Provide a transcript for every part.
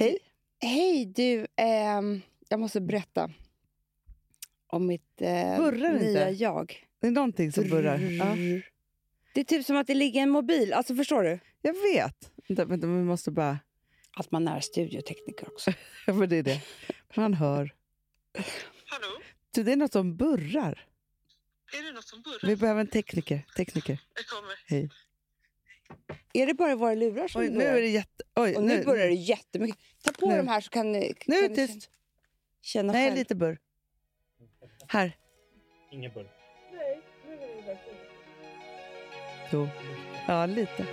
Hej. Hej, du. ehm, jag måste berätta om mitt eh, Burrar inte? nya jag. Det är någonting som burrar. Ja. Det är typ som att det ligger en mobil. Alltså, förstår du? Jag vet. Vänta, vänta, vi måste bara... Att man är studiotekniker också. Ja, men det är det. Man hör. Hallå? Du, det är något som burrar. Är det något som burrar? Vi behöver en tekniker. tekniker. Jag kommer. Hej. Är det bara våra lurar som Oj, nu burrar? är det jätte... Oj, Och nu, börjar det jättemycket. Ta på Nu. de här så kan ni, Nu är kan det ni tyst. känna Nej, själv. lite burr. Här. Ingen bull. Jo. Ja, lite.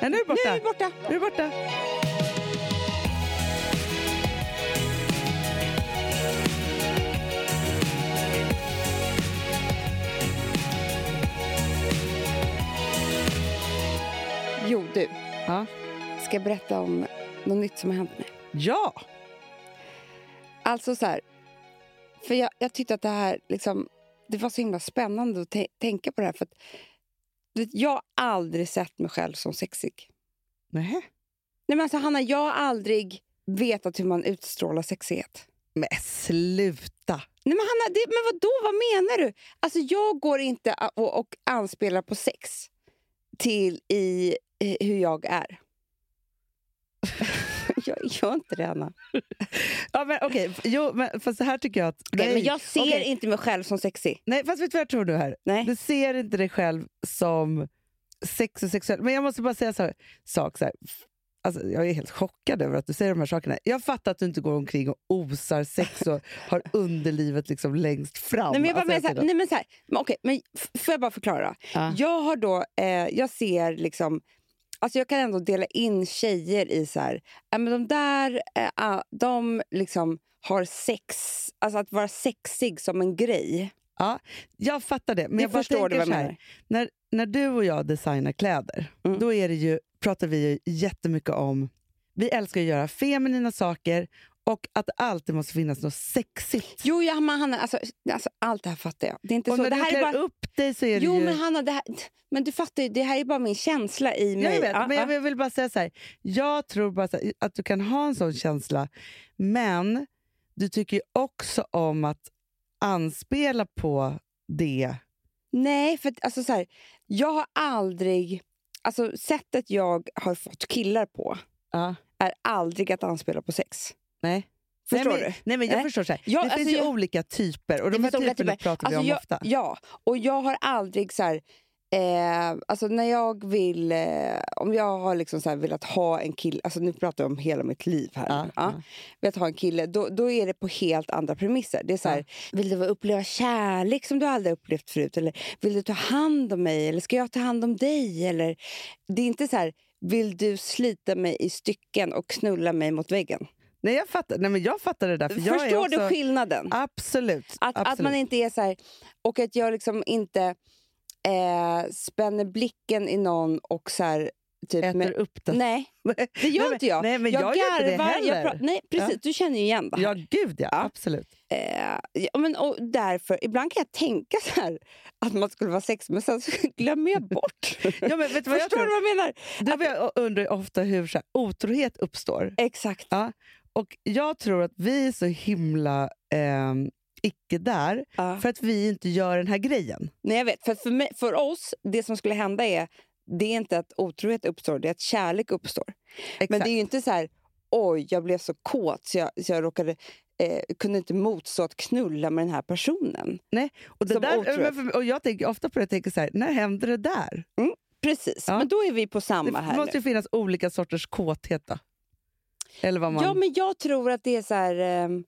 Nej, nu är det borta. Nu är det borta. Nu är det borta. Jo, du. Ja. Ska jag berätta om något nytt som har hänt mig? Ja! Alltså så här, för jag, jag tyckte att det här liksom, det var så himla spännande att tä- tänka på det här. För att, vet, jag har aldrig sett mig själv som sexig. Nej. Nej, men alltså, Hanna, jag har aldrig vetat hur man utstrålar sexighet. Men sluta! Nej, men Hanna, det, men vadå, vad menar du? Alltså, jag går inte och, och anspelar på sex till i hur jag är. jag gör inte det, Hanna. Ja, men okej. Jo, men fast här tycker jag att... Okej, men jag ser okej. inte mig själv som sexig. Nej, fast vet du vad jag tror nu här? Nej. Du ser inte dig själv som sex och sexuell. Men jag måste bara säga så sak. Så här. Alltså, jag är helt chockad över att du säger de här sakerna. Jag fattar att du inte går omkring och osar sex och har underlivet liksom längst fram. Nej, men jag bara Alltså, menar så här, nej, men så här, men okej, men får jag bara förklara? Ja. Jag har då, eh, jag ser liksom, alltså jag kan ändå dela in tjejer i så här, ja, men de där, ah, de liksom har sex, alltså att vara sexig som en grej. Ja, jag fattar det. Men Det jag bara förstår du tänker vad jag här, menar? när, när du och jag designar kläder, Mm. då är det ju, pratar vi ju jättemycket om... Vi älskar att göra feminina saker och att det alltid måste finnas något sexigt. Jo, ja, men Hanna, alltså, alltså, allt det här fattar jag. Det är inte och så. när Det du här klär är bara, upp dig så är det jo, ju... men Hanna, det här, men du fattar ju, det här är bara min känsla i mig. Ja, jag vet, Ja, men ja. jag vill- bara säga så här. Jag tror bara här, att du kan ha en sån känsla, men du tycker ju också om att anspela på det. Nej, för alltså, så här, jag har aldrig... Alltså, sättet jag har fått killar på Ja. är aldrig att anspela på sex. Nej. Förstår nej, men, du? Nej, men jag Nej. förstår. Så här. Ja, det alltså, finns ju jag- olika typer och de här typerna typer. pratar vi Alltså, om jag, ofta. Ja, och jag har aldrig så här... Eh, alltså när jag vill... Eh, om jag har liksom så velat ha en kille... Alltså nu pratar jag om hela mitt liv här. Ja, Ja, ja. Velat ha en kille, då, då är det på helt andra premisser. Det är så här, Vill du uppleva kärlek som du aldrig upplevt förut? Eller vill du ta hand om mig? Eller ska jag ta hand om dig? Eller, det är inte så här, vill du slita mig i stycken och knulla mig mot väggen? Nej, jag fattar, nej, men jag fattar det där. För jag Förstår också, du skillnaden? Absolut. Att, absolut. att man inte är så här... Och att jag liksom inte eh, spänner blicken i någon och så här... Typ äter med, upp den. nej, det gör Nej, men- inte jag. nej, men jag gör inte det garvar, jag heller. pra- nej, precis. Ja. Du känner ju igen det här. Ja, gud ja. Absolut. Eh, ja, men, och därför, ibland kan jag tänka så här att man skulle vara sex, men sen glömmer jag bort. Ja, men vet du vad jag Förstår tror? du vad jag menar? Du och jag undrar ofta hur så här, otrohet uppstår. Exakt. Ja. Och jag tror att vi är så himla ehm, icke där Ja. för att vi inte gör den här grejen. Nej, jag vet. För, för, mig, för oss, det som skulle hända är det är inte att otrohet uppstår, det är att kärlek uppstår. Exakt. Men det är ju inte så här, oj, jag blev så kåt så jag, så jag råkade, eh, kunde inte motstå att knulla med den här personen. Nej. Och, det där, och jag tänker ofta på det och tänker så här, när hände det där? Precis, Ja. men då är vi på samma Det här måste nu. ju finnas olika sorters kåthet då. Eller vad man... Ja, men jag tror att det är så här... ehm,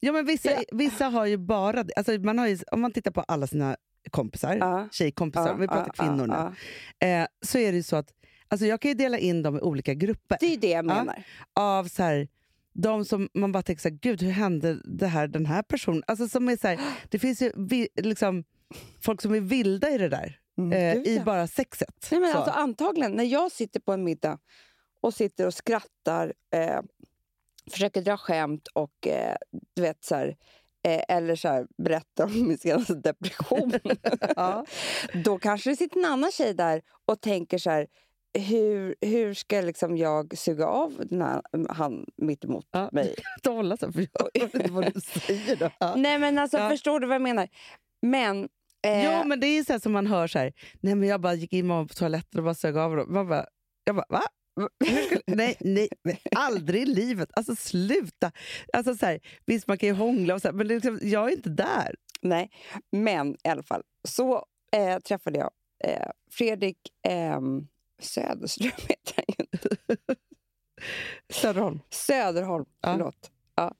Ja, men vissa, Ja. vissa har ju bara. Alltså, man har ju, om man tittar på alla sina kompisar, Ja. tjejkompisar, ja, vi pratar ja, kvinnor nu, ja. Eh, så är det ju så att alltså, jag kan ju dela in dem i olika grupper. Det är det jag Ja. menar. Av så här, de som man bara tänker så här, gud hur hände det här den här personen? Alltså, som är så här, det finns ju vi, liksom, folk som är vilda i det där, eh, Mm, Gud, i bara sexet. Nej, men Så. alltså, antagligen, när jag sitter på en middag och sitter och skrattar, eh, försöker dra skämt och eh, du vet så här, eh, eller så här, berättar om min senaste depression. ja. Då kanske det sitter en annan tjej där och tänker så här, hur, hur ska liksom jag suga av den här, han mitt emot Ja. mig? Inte hålla så, för jag hör inte vad du säger. Då. Ja. Nej men alltså Ja. förstår du vad jag menar? Men... Eh, Jo, men det är ju så som man hör så här. Nej, men jag bara gick in med på toaletten och bara sög av honom. Man bara, jag bara, va? Skulle, nej, nej, aldrig i livet. Alltså sluta. Alltså, så här, visst, man kan ju hångla, och så här, men liksom, jag är inte där. Nej, men i alla fall. Så eh, träffade jag eh, Fredrik eh, Söderström, heter han ju. Söderholm. Söderholm, Ja. förlåt. Ja.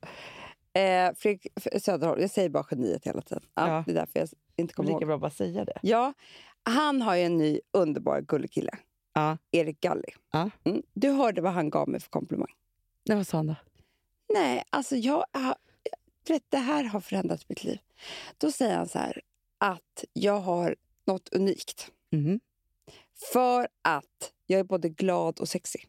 Eh, Fredrik Söderholm, jag säger bara geniet hela tiden. Ja, Ja. Det är därför jag inte kommer Lika ihåg. bra att bara säga det. Ja, han har ju en ny underbar gullig kille. Ja. Erik Galli. Ja. Mm. Du hörde vad han gav mig för komplimang. Nej, vad sa han då? Nej, alltså jag... du vet, det här har förändrat mitt liv. Då säger han så här att jag har något unikt. Mhm. För att jag är både glad och sexig.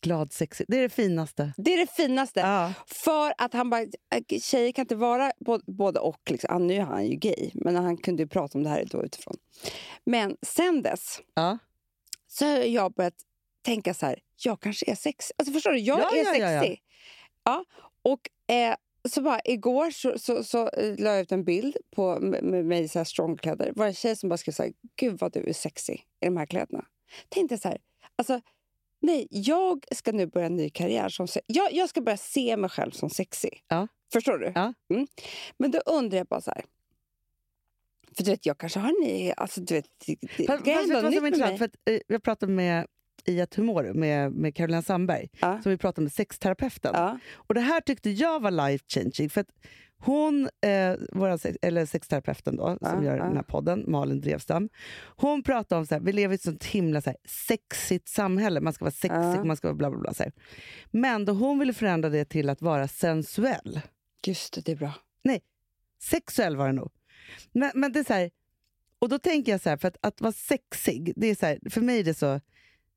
Glad, sexig. Det är det finaste. Det är det finaste. Ja. För att han bara... äh, Tjejer kan inte vara både, både och. Liksom. Han, nu är han ju gay, men han kunde ju prata om det här då utifrån. Men sen dess Ja. Så har jag börjat tänka så här, jag kanske är sexig. Alltså förstår du, jag Ja, är ja, ja, ja. sexig. Ja, och eh, så bara igår så, så, så eh, la jag ut en bild på med, mig i så här strongkläder. Det var en tjej som bara skrev så här, gud vad du är sexig i de här kläderna. Tänkte så här, alltså nej, jag ska nu börja en ny karriär som jag, jag ska börja se mig själv som sexig. Ja. Förstår du? Ja. Mm. Men då undrar jag bara så här, för du vet, jag kanske har ny... Alltså, du vet, det, Fast, det är ändå nytt med mig. För att, eh, jag pratade med i ett humor med, med Carolina Sandberg, Ja. som vi pratade med sexterapeuten. Ja. Och det här tyckte jag var life changing. För att hon, eh, våran sex, eller sexterapeuten då, Ja, som gör den här podden, Malin Drevstam. Hon pratade om att vi lever i ett sånt himla så här, sexigt samhälle. Man ska vara sexig, man ska vara bla bla bla. Så här. Men då hon ville förändra det till att vara sensuell. Just det, det är bra. Sexuell var det nog. Men, men det är så här, och då tänker jag så här, för att, att vara sexig, det är så här, för mig är det så,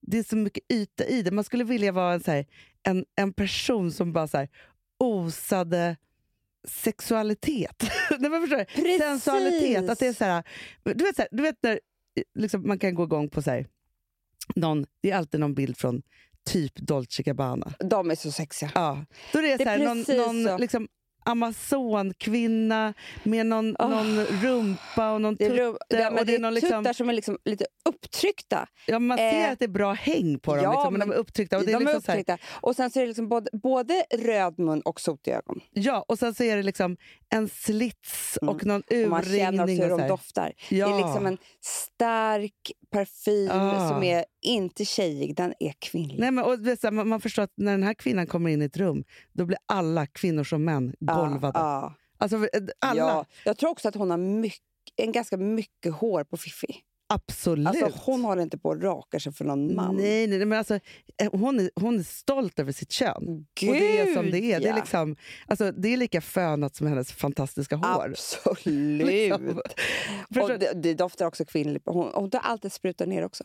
det är så mycket yta i det. Man skulle vilja vara en, så här, en, en person som bara så här, osade sexualitet. Nej, men förstår? Precis. Sensualitet. Att det är så här, du, vet, så här, du vet när liksom, man kan gå igång på så här, någon, det är alltid någon bild från typ Dolce Gabbana. De är så sexiga. Ja. Då är det, Det så här, någon, någon så. liksom, Amazonkvinna med någon, Åh. någon rumpa och någon Det är, tutte. rum, ja, och det är någon liksom, tuttar som är liksom lite upptryckta. ja, man ser eh, att det är bra häng på dem, ja, liksom, men men de är upptryckta. Och det är de är liksom här, upptryckta. Och sen så är det liksom både, både röd mun och sotiga ögon. ja, och sen så är det liksom en slits Mm. och någon Och man känner också urringning. hur de doftar. Ja. Det är liksom en stark parfym Ah. som är inte tjejig, den är kvinnlig. Nej, men, och, här, man, man förstår att när den här kvinnan kommer in i ett rum, då blir alla kvinnor som män golvade. Ja, Alltså, eh, alla. ja. Jag tror också att hon har mycket, en ganska mycket hår på Fiffi. Absolut. Alltså, hon håller inte på att raka sig för någon man. Nej, nej, men alltså, eh, hon, är, hon är stolt över sitt kön. Gud, och det är som det är. Det är, ja. liksom, alltså, det är lika fönat som hennes fantastiska hår. Absolut. Liksom. Och det, det doftar också kvinnligt. Hon, hon tar alltid sprutar ner också.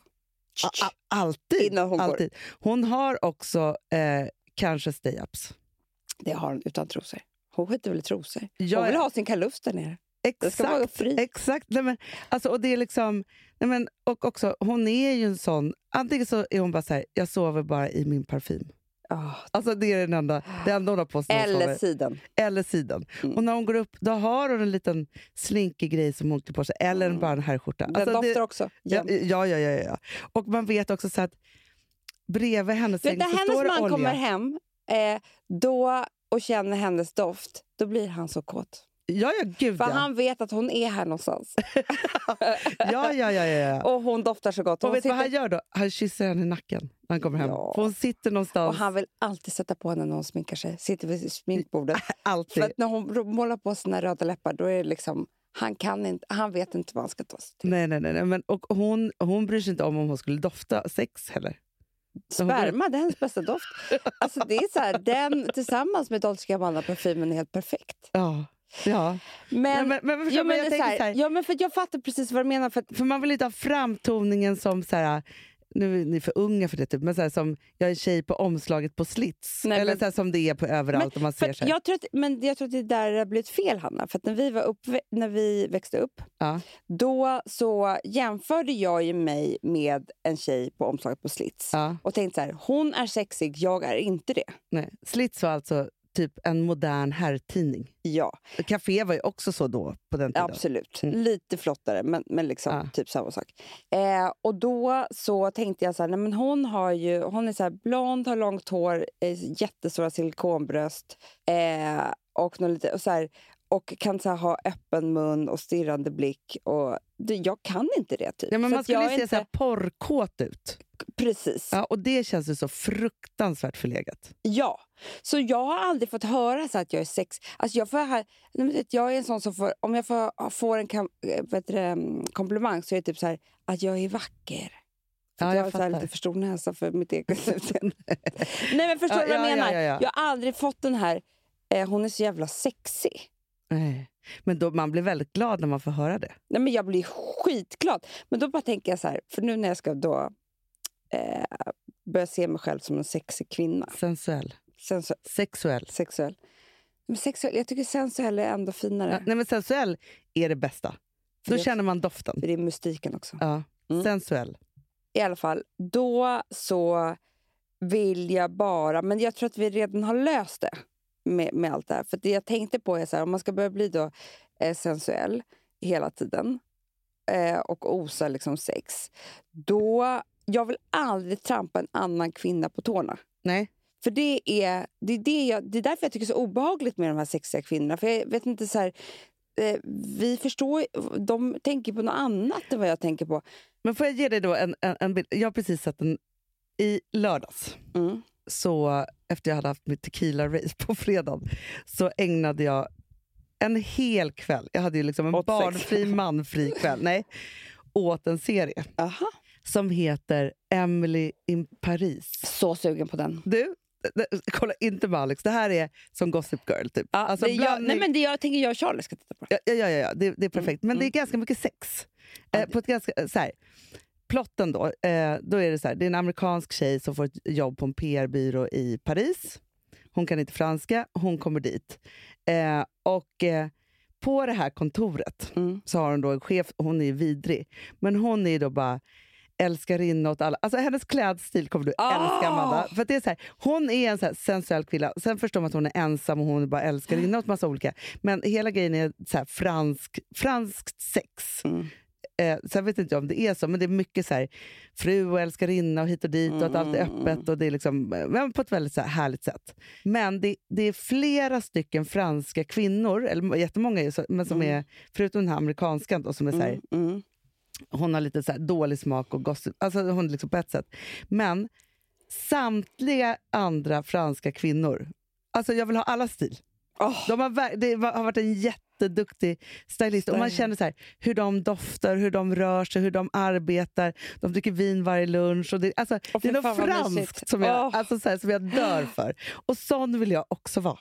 A- a- alltid. Innan hon går. alltid. Hon har också eh, kanske stay-ups. Det har hon utan trosor. Hon skiter väl i trosor. Ja, hon vill ja. ha sin kalufs där nere. Den ska vara Exakt. fri. exakt. Nej, men, alltså, och det är liksom, nej, men, och också, hon är ju en sån... Antingen så är hon bara så här, jag sover bara i min parfym. Ah, Alltså det är den enda, det enda hon har på sig. när eller siden. eller sidan. Mm. Och när hon går upp då har hon en liten slinkig grej som hon klär på sig. Eller Mm. bara en herrskjorta. Den Alltså, doftar det, också. ja, ja, ja, ja, ja. Och man vet också så att bredvid hennes säng när så står hennes det man olja. kommer hem eh, då, och känner hennes doft, då blir han så kåt. Ja, ja, gud För ja. han vet att hon är här någonstans. ja, ja, ja, ja, ja. och hon doftar så gott. Och Hon vet du vad sitter, han gör då? Han kysser henne i nacken när han kommer hem. Ja. För hon sitter någonstans, och han vill alltid sätta på henne när hon sminkar sig. Sitter vid sminkbordet. alltid. För när hon målar på sina röda läppar, då är det liksom... Han, kan inte, han vet inte vad han ska ta sig till. Nej, nej, nej. Men, och hon, hon bryr sig inte om om hon skulle dofta sex heller. Så hon går- Sperma, det är hennes bästa doft. Alltså det är så här, den tillsammans med Dolce Gabbana-parfymen är helt perfekt. Ja. Ja. Men, men, men, förstår, jo, men men jag tänker här, så här, ja, men för jag fattar precis vad du menar. För att, För man vill inte ha framtoningen som så här, nu är ni för unga för det, typ, men så här, som jag är tjej på omslaget på slits. Nej, Eller men- så här, som det är på överallt. och man ser så jag tror att, men jag tror att det är där har blivit fel, Hanna. För att när vi, var upp, när vi växte upp, Ja. då så jämförde jag ju mig med en tjej på omslaget på Slits. Ja, Och tänkte så här, hon är sexig, jag är inte det. nej. Slits var alltså typ en modern herrtidning. Ja, Café var ju också så då, på den tiden. absolut. Mm. Lite flottare, men, men liksom Ja. typ samma sak. Eh, och då så tänkte jag så här, nej, men hon har ju, hon är så här blond, har långt hår, eh, jättestora silikonbröst eh, och, lite, och, så här, och kan så här, ha öppen mun och stirrande blick. Och det, jag kan inte det. Typ. Ja, men man skulle är se inte, så här porrkåt ut. Precis. Ja, och det känns ju så fruktansvärt förlegat. Ja, så jag har aldrig fått höra så att jag är sex... Alltså jag, får, här, jag är en sån som får, om jag får, får en kam, eh, du, det, mm, komplimang så är det typ så här att jag är vacker. För Ja, jag jag har lite för stor näsa för mitt eget utseende. Nej men förstår Ja, du vad jag ja, ja, menar? ja, ja. Jag har aldrig fått den här, eh, hon är så jävla sexig. Nej. Men då, man blir väldigt glad när man får höra det. Nej, men jag blir skitglad. Men då bara tänker jag så här, för nu när jag ska då eh, börja se mig själv som en sexig kvinna. Sensuell. Sensu Sexuell. sexuell. Men sexuell. Jag tycker sensuell är ändå finare. Ja, nej, men sensuell är det bästa. Då Det- känner man doften. För det är mystiken också. Ja. Mm. Sensuell. I alla fall, då så vill jag bara... Men jag tror att vi redan har löst det med, med allt det här. För det jag tänkte på är så här, om man ska börja bli då eh, sensuell hela tiden eh, och osa liksom sex, då... Jag vill aldrig trampa en annan kvinna på tårna. Nej. För det är, det, är det, jag, det är därför jag tycker det är så obehagligt med de här sexiga kvinnorna. För jag vet inte så här, eh, vi förstår, de tänker på något annat än vad jag tänker på. Men får jag ge dig då en, en, en bild? Jag har precis sett en i lördags. Mm. Så efter jag hade haft mitt tequila-race på fredagen så ägnade jag en hel kväll, jag hade ju liksom en barnfri, manfri kväll, nej, åt en serie Aha. Som heter Emily in Paris. Så sugen på den. Du, kolla inte med Alex, det här är som Gossip Girl. Typ. Ja, Alltså, det, jag, nej, men det jag tänker jag och Charlie ska titta på. Ja, ja, ja, ja det, det är perfekt. Men det är ganska mycket sex. Ja, Eh, på ett ganska, så här, plotten då, eh, då är det så här, det är en amerikansk tjej som får ett jobb på en PR-byrå i Paris. Hon kan inte franska, hon kommer dit. Eh, och eh, på det här kontoret Mm. så har hon då en chef, hon är vidrig, men hon är då bara älskarinna åt alla. Alltså hennes klädstil kommer du Ah! älska Amanda. För det är så här, hon är en så här sensuell kvinna. Sen förstår man att hon är ensam och hon är bara älskarinna åt massa olika. Men hela grejen är så här fransk, franskt sex. Mm. Eh, sen vet inte jag om det är så, men det är mycket så här, fru och älskarinna och hit och dit och att allt är Mm. öppet och det är liksom, men på ett väldigt så här härligt sätt. Men det, det är flera stycken franska kvinnor, eller jättemånga, men som Mm. är, förutom den här amerikanskan då, som är så här, Mm. Mm. Hon har lite så dålig smak och gossip, alltså hon liksom på ett sätt. Men samtliga andra franska kvinnor, alltså jag vill ha alla stil. Åh, De har, det har varit en jätteduktig stylist och man känner så här, hur de doftar, hur de rör sig, hur de arbetar. De dricker vin varje lunch. Och det, alltså, Åh, det är något franskt mysigt. som jag, Åh. alltså, så här, som jag dör för. Och sån vill jag också vara.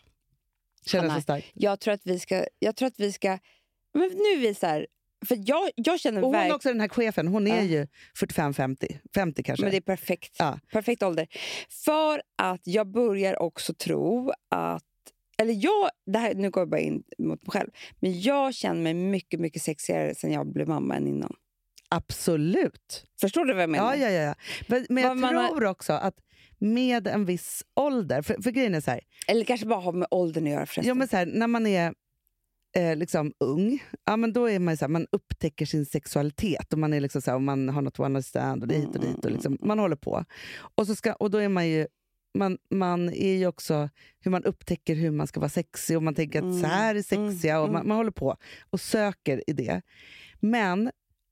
Känner Hanna, så starkt. jag tror att vi ska... Jag tror att vi ska men nu är vi så här... För jag, jag känner Och hon verkligen... också, den här chefen, hon är Ja. ju 45-50. 50 kanske. Men det är perfekt. Ja. Perfekt ålder. För att jag börjar också tro att... Eller jag, det här, nu går jag bara in mot mig själv. Men jag känner mig mycket, mycket sexigare sen jag blev mamma än innan. Absolut. Förstår du vad jag menar? Ja, ja, ja. Men, men jag man har- tror också att med en viss ålder, för, för grejen är så här, Eller kanske bara har med åldern att göra förresten. Ja, men så här, när man är eh, liksom ung, ja, men då är man, så här, man upptäcker sin sexualitet och man, är liksom så här, och man har något one night stand och det hit och dit. Och liksom, man håller på. Och, så ska, och då är man ju man, man är ju också hur man upptäcker hur man ska vara sexig och man tänker att Mm, så här är sexiga och mm, man, man håller på och söker i det. Men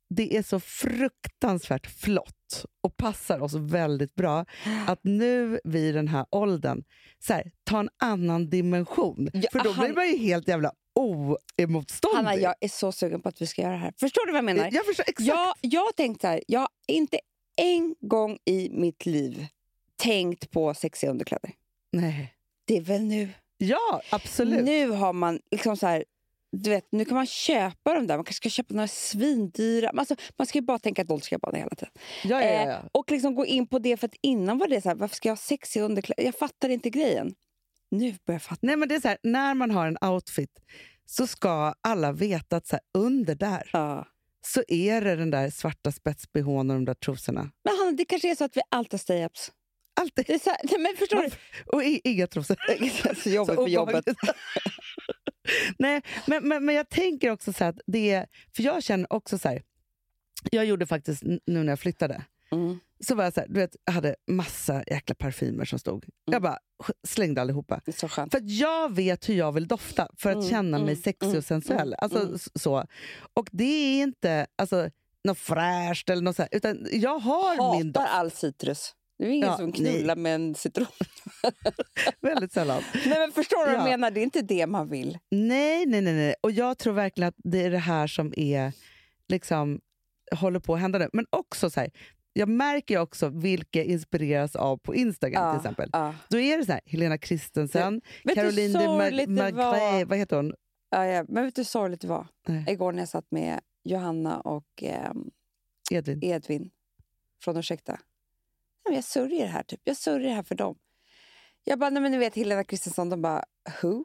det är så fruktansvärt flott och passar oss väldigt bra att nu vid den här åldern så här, ta en annan dimension. Ja, För då han- blir man ju helt jävla oemotståndig. Hanna, jag är så sugen på att vi ska göra det här. Förstår du vad jag menar? jag förstår exakt. Jag, jag har tänkt så här, jag har inte en gång i mitt liv tänkt på sexiga underkläder. Nej. Det är väl nu. Ja, absolut. Nu har man liksom så här, du vet, nu kan man köpa dem där. Man kanske ska köpa några svindyra. Alltså, man ska ju bara tänka Dolce Gabbana hela tiden. Ja, ja, ja, Eh, och liksom gå in på det, för att innan var det så här, varför ska jag ha sexiga underkläder? Jag fattar inte grejen. Nu börjar jag fatta. Nej, men det är så här, när man har en outfit så ska alla veta att så här, under där Ja. så är det den där svarta spetsbehån och de där trosorna. Men Hanna, det kanske är så att vi alltid har stay-ups. Alltid. Det är så här, nej, men förstår du? Och i, inga trosor. så jobbigt Så med jobbet. Nej, men, men, men jag tänker också så att det är... För jag känner också så här... Jag gjorde faktiskt, nu när jag flyttade, Mm. Så var jag så här, du vet, jag hade massa jäkla parfymer som stod. Jag bara slängde allihopa. För jag vet hur jag vill dofta för att Mm, känna mig mm, sexig mm, och sensuell. mm, alltså, mm. så. Och det är inte alltså, något fräscht eller något så här, utan jag har min Hatar doft all citrus. Det är ingen Ja, som knullar med en citron. väldigt sällan. Nej, men förstår du vad jag Ja. menar? Det är inte det man vill. Nej, nej, nej, nej. Och jag tror verkligen att det är det här som är liksom håller på att hända nu. Men också så här, jag märker också vilka inspireras av på Instagram till exempel. Ja. Då är det så här, Helena Christensen, du Caroline hur de Magret, var? vad heter hon? Ja, ja. Men vet du hur sorgligt det var? Nej. Igår när jag satt med Johanna och ehm, Edvin. Edvin från Ursäkta. Nej, jag sörjer här, typ. Jag sörjer här för dem. Jag bara, nej men ni vet Helena Kristensson, de bara, who?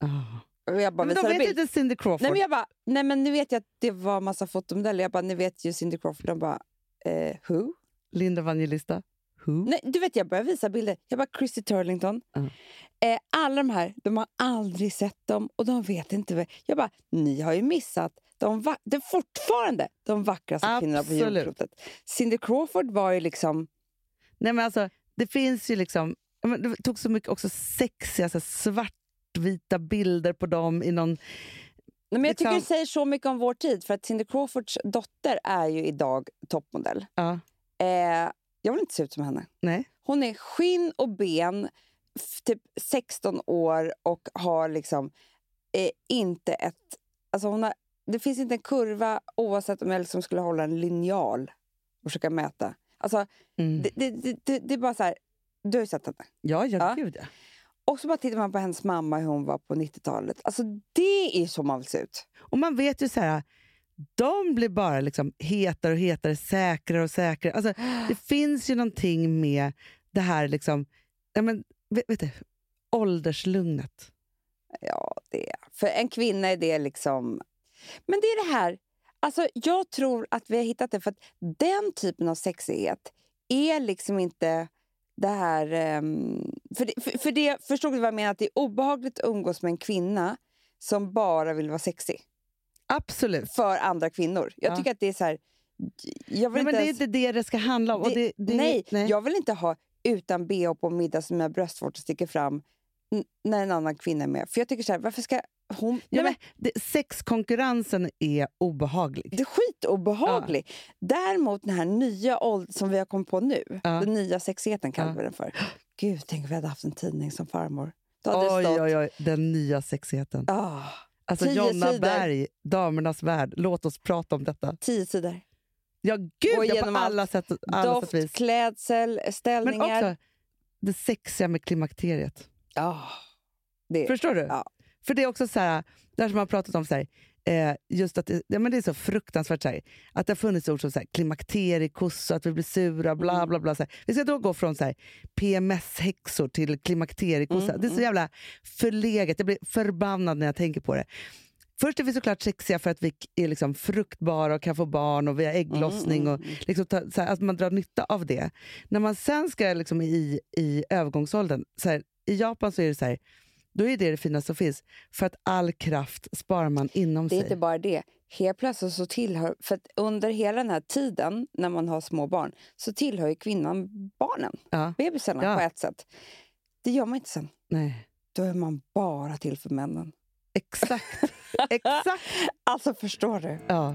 Ah. Och jag bara, Men de vet bild. inte Cindy Crawford. Nej men jag bara, nej men nu vet jag att det var massa fotomodeller. Jag bara, ni vet ju Cindy Crawford. De bara, eh, who? Linda Evangelista. Who? Nej, du vet, jag började visa bilder. Jag bara, Christy Turlington. Mm. Eh, alla de här, de har aldrig sett dem och de vet inte. Jag bara, ni har ju missat de, va- det är fortfarande de vackraste kvinnorna på jordklotet. Cindy Crawford var ju liksom... Nej, men alltså, det finns ju liksom... Det tog så mycket också sexiga så svartvita bilder på dem i någon... Nej, men jag tycker det Liksom- säger så mycket om vår tid. För att Cindy Crawfords dotter är ju idag toppmodell. Ja, Eh, jag vill inte se ut som henne. nej. Hon är skinn och ben, typ 16 år och har liksom eh, inte ett... Alltså hon har, det finns inte en kurva oavsett om jag liksom skulle hålla en linjal och försöka mäta. Alltså, Mm. det, det, det, det, det är bara så här... Du har ju sett henne. Ja, ja, Ja. gud ja. Och så bara tittar man på hennes mamma, hur hon var på 90-talet. Alltså det är så man vill se ut. Och man vet ju så här... De blir bara liksom hetare och hetare, säkrare och säkrare. Alltså, det finns ju någonting med det här... Liksom, ja, men, vet, vet du, ålderslugnet. Ja, det är. För en kvinna är det liksom... Men det är det här. Alltså, jag tror att vi har hittat det för att den typen av sexighet är liksom inte det här... ehm, för, det, för, för det, förstod du vad jag menar? Att det är obehagligt att umgås med en kvinna som bara vill vara sexig Absolut. för andra kvinnor. Jag Ja. tycker att det är så här... Jag vill Nej, men det är ens- inte det det ska handla om. det- det, nej, nej. jag vill inte ha utan bh på middag som mina bröstvårtor sticker fram när en annan kvinna är med. För jag tycker så här, varför ska hon... Ja, Nej, men det, sexkonkurrensen är obehaglig. Det är skitobehagligt. Däremot den här nya åldern som vi har kommit på nu, Ja. den nya sexigheten kallar Ja. vi den för. Gud, tänk om vi hade haft en tidning som farmor. Oj, stått... oj, oj, den nya sexigheten. Ah, Alltså tio Jonna sidor. Berg, Damernas värld. Låt oss prata om detta. tio sidor. Ja, gud ja, på alla sätt, alla sätt och Doft, vis. klädsel, Men ställningar. också det sexiga med klimakteriet. Ah, det, Förstår du? Ja. För det är också så här, det här som man har pratat om, så här, eh, just att det, ja, men det är så fruktansvärt så här, att det har funnits ord som så här, att vi blir sura, bla Mm. bla bla. Så här. Vi ska då gå från så PMS-häxor till klimakteriekossa. Mm, det är så mm. jävla förlegat, jag blir förbannad när jag tänker på det. Först är vi såklart sexiga för att vi är liksom fruktbara och kan få barn och vi har ägglossning. Mm, och liksom ta, så här, Att man drar nytta av det. När man sen ska liksom i, i övergångsåldern, så här, i Japan så är det så här, då är det det finaste som finns. För att all kraft sparar man inom Det är sig. inte bara det. Helt plötsligt så tillhör... För under hela den här tiden, när man har små barn, så tillhör ju kvinnan barnen. Ja. Bebisarna Ja. på ett sätt. Det gör man inte sen. Nej, Då är man bara till för männen. exakt. exakt. Alltså, förstår du? Ja.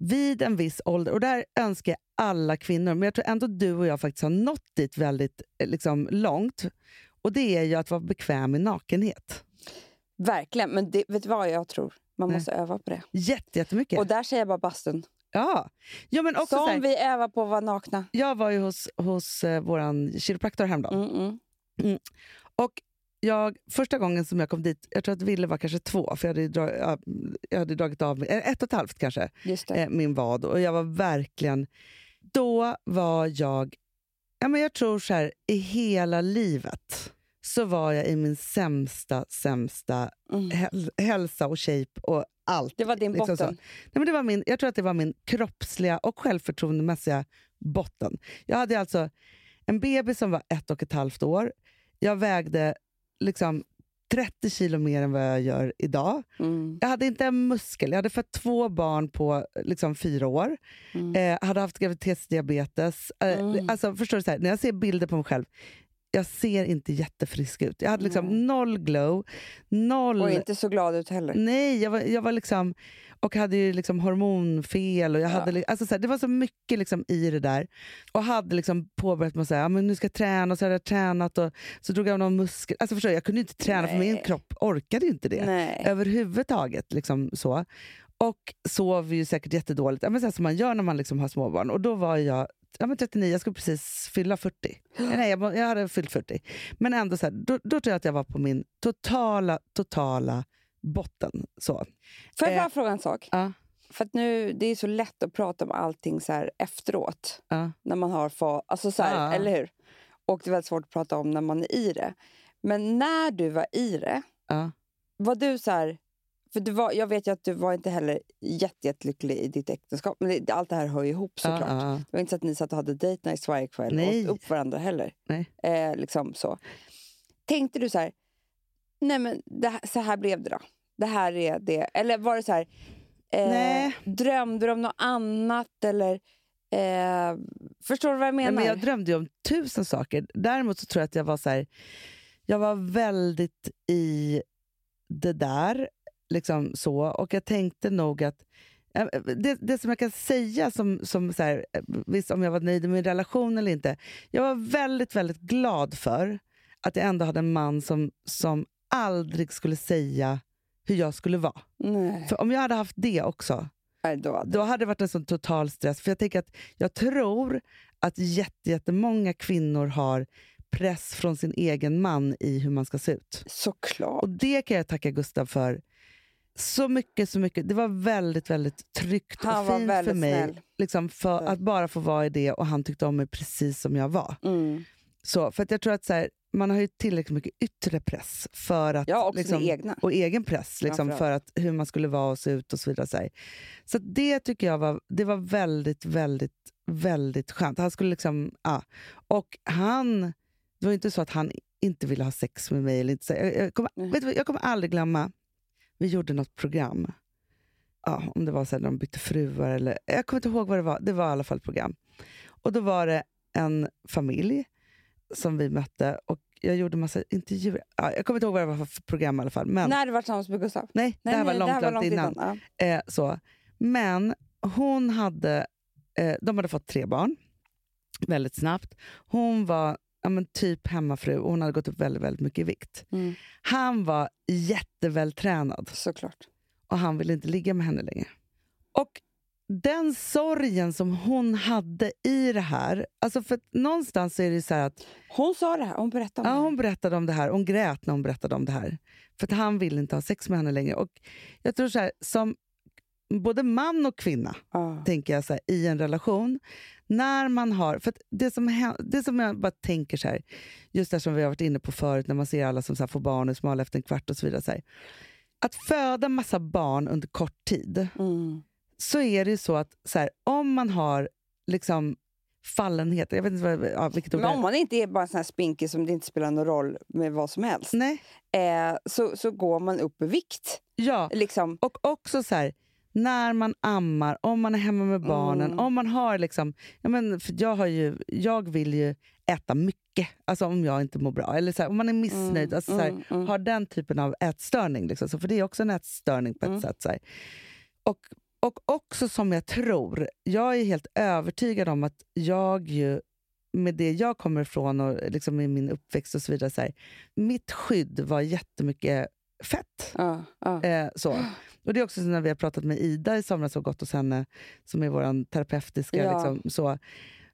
vid en viss ålder, och där önskar jag alla kvinnor, men jag tror ändå du och jag faktiskt har nått dit väldigt eh, liksom, långt. Och det är ju att vara bekväm med nakenhet. Verkligen, men det, vet du vad jag tror? Man Nej. måste öva på det. Jätte, jättemycket. Och där säger jag bara bastun. ja. ja, men också så Som här, vi övar på att vara nakna. Jag var ju hos, hos eh, vår kiropraktor häromdagen. Mm, mm. Och jag, första gången som jag kom dit, jag tror att Ville var kanske två, för jag hade, dra, ja, jag hade dragit av mig, eh, ett och ett halvt kanske, eh, min vad. Och jag var verkligen Då var jag, ja, men jag tror så här, i hela livet så var jag i min sämsta, sämsta Mm. häl- hälsa och shape och allt. Det var din liksom botten. så. Nej, men det var min, jag tror att det var min kroppsliga och självförtroendemässiga botten. Jag hade alltså en bebis som var ett och ett halvt år. Jag vägde liksom 30 kilo mer än vad jag gör idag. Mm. Jag hade inte en muskel. Jag hade fött två barn på liksom, fyra år. Mm. Eh, hade haft graviditetsdiabetes. Eh, Mm. alltså, förstår du, så här, när jag ser bilder på mig själv, jag ser inte jättefrisk ut. Jag hade liksom noll glow, noll... Och inte så glad ut heller. Nej, jag var, jag var liksom... Och hade ju liksom hormonfel. Och jag Ja. hade, alltså så här, det var så mycket liksom i det där. Och hade liksom påbörjat med att säga men nu ska jag träna. Och så hade jag tränat och så drog jag av någon muskel. Alltså förstår jag kunde inte träna för min Nej. kropp orkade inte det Nej. överhuvudtaget. Liksom så. Och sov ju säkert jättedåligt, ja, men så här som man gör när man liksom har småbarn. Och då var jag ja, men 39, jag skulle precis fylla 40. Nej, jag, jag hade fyllt 40. Men ändå, så här, då, då tror jag att jag var på min totala, totala botten. Så. Får jag Eh, bara fråga en sak? Ja, För nu, det är så lätt att prata om allting så här efteråt. ja. När man har fa- alltså så här, Ja. eller hur? Och det är väldigt svårt att prata om när man är i det. Men när du var i det, var du så här... För du var, jag vet ju att du var inte heller jätte, jättelycklig i ditt äktenskap. Men det, allt det här hör ju ihop såklart. Ja, ja. Det var inte så att ni satt och hade date nights varje kväll Nej. och åt upp varandra heller. Nej. Eh, liksom så. Tänkte du så här, nej men det, så här blev det då? Det här är det. Eller var det så här, eh, Nej. drömde du om något annat? Eller, eh, förstår du vad jag menar? Nej, men jag drömde ju om tusen saker. Däremot så tror jag att jag var så här, jag var väldigt i det där. Liksom så. Och jag tänkte nog att eh, det, det som jag kan säga, som, som så här, eh, visst om jag var nöjd med min relation eller inte. Jag var väldigt, väldigt glad för att jag ändå hade en man som, som aldrig skulle säga hur jag skulle vara. Nej, För om jag hade haft det också, nej, då, då hade det varit en sån total stress. För jag tänker att jag tror att jätte- jättemånga kvinnor har press från sin egen man i hur man ska se ut. såklart. Och det kan jag tacka Gustav för. Så mycket, så mycket. Det var väldigt, väldigt tryggt Han och fint för mig. Liksom för att bara få vara i det och han tyckte om mig precis som jag var. Mm. Så, för att jag tror att så här, man har ju tillräckligt mycket yttre press för att Ja, liksom, och egen press liksom, för att, hur man skulle vara och se ut och så vidare. Så, så det tycker jag var, det var väldigt, väldigt, väldigt skönt. Han skulle liksom, ja. Och han, det var inte så att han inte ville ha sex med mig. Eller inte. Så jag, jag, kommer, Nej. vet du, jag kommer aldrig glömma, vi gjorde något program. Ja, om det var så här, när de bytte fruar eller... Jag kommer inte ihåg vad det var. Det var i alla fall ett program. Och då var det en familj som vi mötte och jag gjorde massa intervjuer. Ja, jag kommer inte ihåg vad det var för program i alla fall. Men, När du var tillsammans med Gustav? nej, det Nej, här var nej, långt, det här långt, innan. Ja. Eh, så. Men hon hade, eh, de hade fått tre barn väldigt snabbt. Hon var ja, men typ hemmafru och hon hade gått upp väldigt, väldigt mycket i vikt. Mm. Han var jättevältränad Såklart. och han ville inte ligga med henne längre. Och den sorgen som hon hade i det här, alltså för någonstans är det så här att Hon sa det här, hon berättade om Ja, det. hon berättade om det här. Hon grät när hon berättade om det här. För att han vill inte ha sex med henne längre. Och jag tror så här, som både man och kvinna, Ja. tänker jag så här, i en relation. När man har, för det, som, det som jag bara tänker så här, just det som vi har varit inne på förut, när man ser alla som så här får barn och smala efter en kvart och så vidare. Så här, att föda massa barn under kort tid, Mm. Så är det ju så att så här, om man har liksom fallenhet, jag vet inte vad, ja, vilket ord Men om är. man inte är bara en sån här spinkig som det inte spelar någon roll med vad som helst, Nej, eh, så, så går man upp i vikt. ja. Liksom. Och också så här, när man ammar, om man är hemma med barnen, Mm. om man har liksom... Ja men, för jag, har ju, jag vill ju äta mycket, alltså om jag inte mår bra. Eller så här, om man är missnöjd, Mm, alltså så här, mm, mm. har den typen av ätstörning. Liksom, så för det är också en ätstörning på ett Mm. sätt. Så här. Och, och också som jag tror, jag är helt övertygad om att jag ju med det jag kommer ifrån och liksom i min uppväxt och så vidare, så här, mitt skydd var jättemycket fett. Ja, ja. Eh, så. Och Det är också så när vi har pratat med Ida i somras och gått hos henne, som är vår terapeutiska, Ja. liksom, så,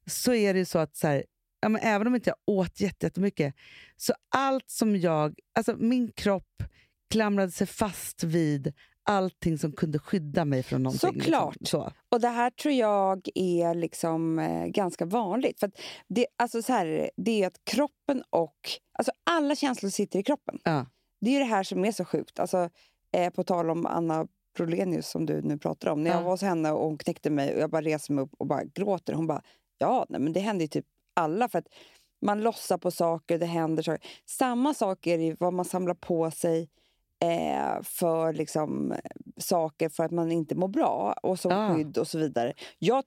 så är det ju så att så här, ja, men även om inte jag åt jätte- jättemycket, så allt som jag... Alltså min kropp klamrade sig fast vid allting som kunde skydda mig från någonting. Såklart. Liksom. Så. Och det här tror jag är liksom eh, ganska vanligt. För det, alltså så här, är det, är att kroppen och... Alltså alla känslor sitter i kroppen. Ja. Det är det här som är så sjukt. Alltså, eh, på tal om Anna Brolenius som du nu pratar om. När jag Ja. var hos henne och hon knäckte mig och jag bara reser mig upp och bara gråter. Hon bara, ja, nej, men det händer ju typ alla. För att man lossar på saker, det händer saker. Samma sak är det vad man samlar på sig eh, för liksom, saker för att man inte mår bra och som Ja. skydd och så vidare. Jag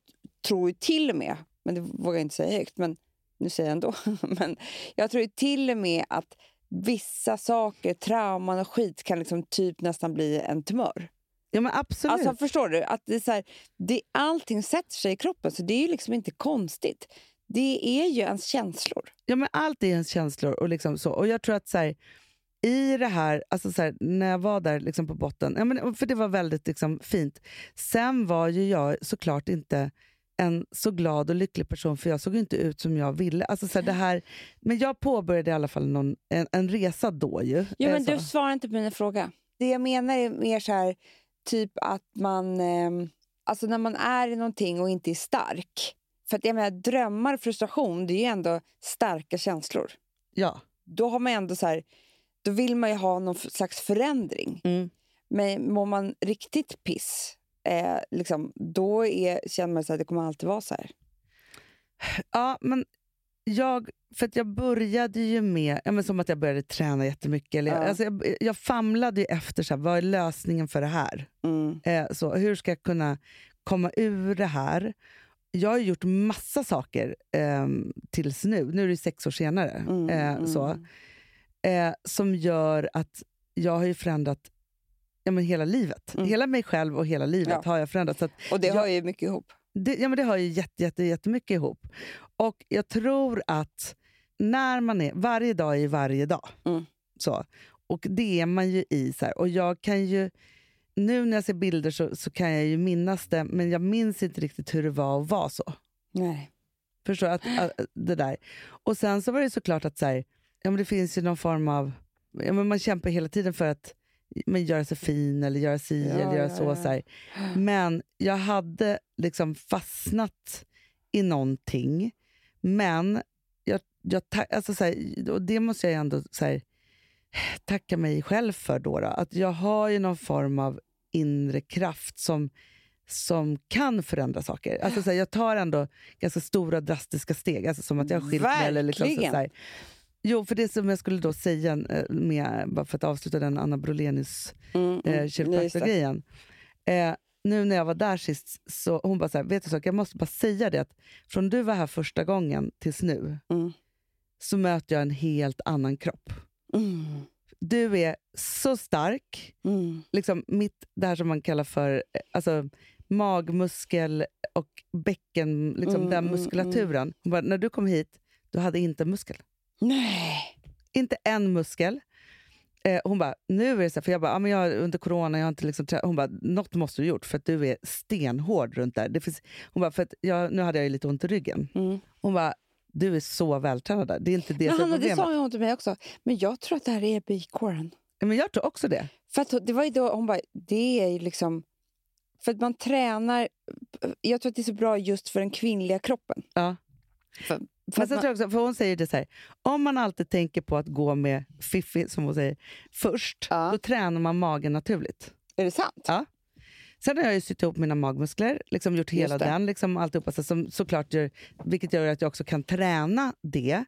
tror ju till och med, men det vågar jag inte säga högt, men nu säger jag ändå. men jag tror ju till och med att vissa saker, trauman och skit kan liksom typ nästan bli en tumör. ja, men absolut. Alltså förstår du? Att det är så här, det, allting sätter sig i kroppen så det är ju liksom inte konstigt. Det är ju ens känslor. Ja, men allt är ens känslor. Och, liksom så. och jag tror att så här, i det här, alltså så här, när jag var där liksom på botten, ja, men, för det var väldigt liksom, fint. Sen var ju jag såklart inte en så glad och lycklig person, för jag såg inte ut som jag ville. Alltså, så här, det här, men jag påbörjade i alla fall någon, en, en resa då ju. Jo, Eh, men så. du svarar inte på mina fråga. Det jag menar är mer så här, typ att man... ehm, alltså när man är i någonting och inte är stark. För att jag menar, drömmar och frustration, det är ju ändå starka känslor. Ja. Då har man ändå så här, då vill man ju ha någon slags förändring. Mm. Men mår man riktigt piss, eh, liksom, då är, känner man så att det kommer alltid vara så här. Ja, men jag, för att jag började ju med, ja, men som att jag började träna jättemycket. Eller, Ja. alltså jag, jag famlade ju efter, så här, vad är lösningen för det här? Mm. Eh, så, hur ska jag kunna komma ur det här? Jag har gjort massa saker eh, tills nu, nu är det sex år senare, Mm, eh, mm. Eh, som gör att jag har ju förändrat ja, men hela livet. Mm. Hela mig själv och hela livet Ja. har jag förändrat. Så Och det jag- hör ju mycket ihop. det, ja, men det hör ju jätte, jätte, jättemycket ihop. Och jag tror att när man är, varje dag är ju varje dag. Mm. Så. Och det är man ju i. Så här. Och jag kan ju, nu när jag ser bilder så, så kan jag ju minnas det, men jag minns inte riktigt hur det var att vara så. Nej. Förstår? Att, att, det där. Och sen så var det såklart att så här, ja, men det finns ju någon form av... Ja, men man kämpar hela tiden för att men, göra sig fin eller göra si Ja, eller göra ja, så. ja. så här. Men jag hade liksom fastnat i någonting. Men jag, jag, alltså så här, och det måste jag ändå så här, tacka mig själv för. Då, då, att jag har ju någon form av inre kraft som, som kan förändra saker. Alltså så här, jag tar ändå ganska stora drastiska steg, alltså som att jag har skilt mig. Eller liksom så, så här. Jo, för det som jag skulle då säga, eh, med, bara för att avsluta den Anna Brolenius Mm, eh, mm. kiropraktorgrejen. Eh, nu när jag var där sist, så hon bara så här, vet du sak, jag måste bara säga det att från du var här första gången tills nu, Mm. så möter jag en helt annan kropp. Mm. Du är så stark, Mm. liksom mitt, det här som man kallar för eh, alltså, magmuskel och bäcken, liksom Mm, den mm, muskulaturen. Hon bara, när du kom hit, du hade inte muskel. Nej. Inte en muskel. Eh, hon bara, nu är det så här, för jag bara, ah, men jag, under corona, jag har inte liksom, trä-" hon bara, något måste du gjort för att du är stenhård runt där. Det finns, hon bara, för att jag, nu hade jag ju lite ont i ryggen. Mm. Hon bara, du är så vältränad där. Det är inte det Men som är Hanna, det problemet. sa hon till mig också. Men jag tror att det här är bikåren. Ja, Men jag tror också det. För att det var ju då hon bara, det är ju liksom... För att man tränar... Jag tror att det är så bra just för den kvinnliga kroppen. Ja. För, sen man, tror jag också, för hon säger det så här, om man alltid tänker på att gå med Fiffi, som hon säger, först, Ja. då tränar man magen naturligt. är det sant? Ja. Sen har jag ju sytt ihop mina magmuskler, liksom gjort hela den, liksom alltihopa, så som, såklart gör, vilket gör att jag också kan träna det.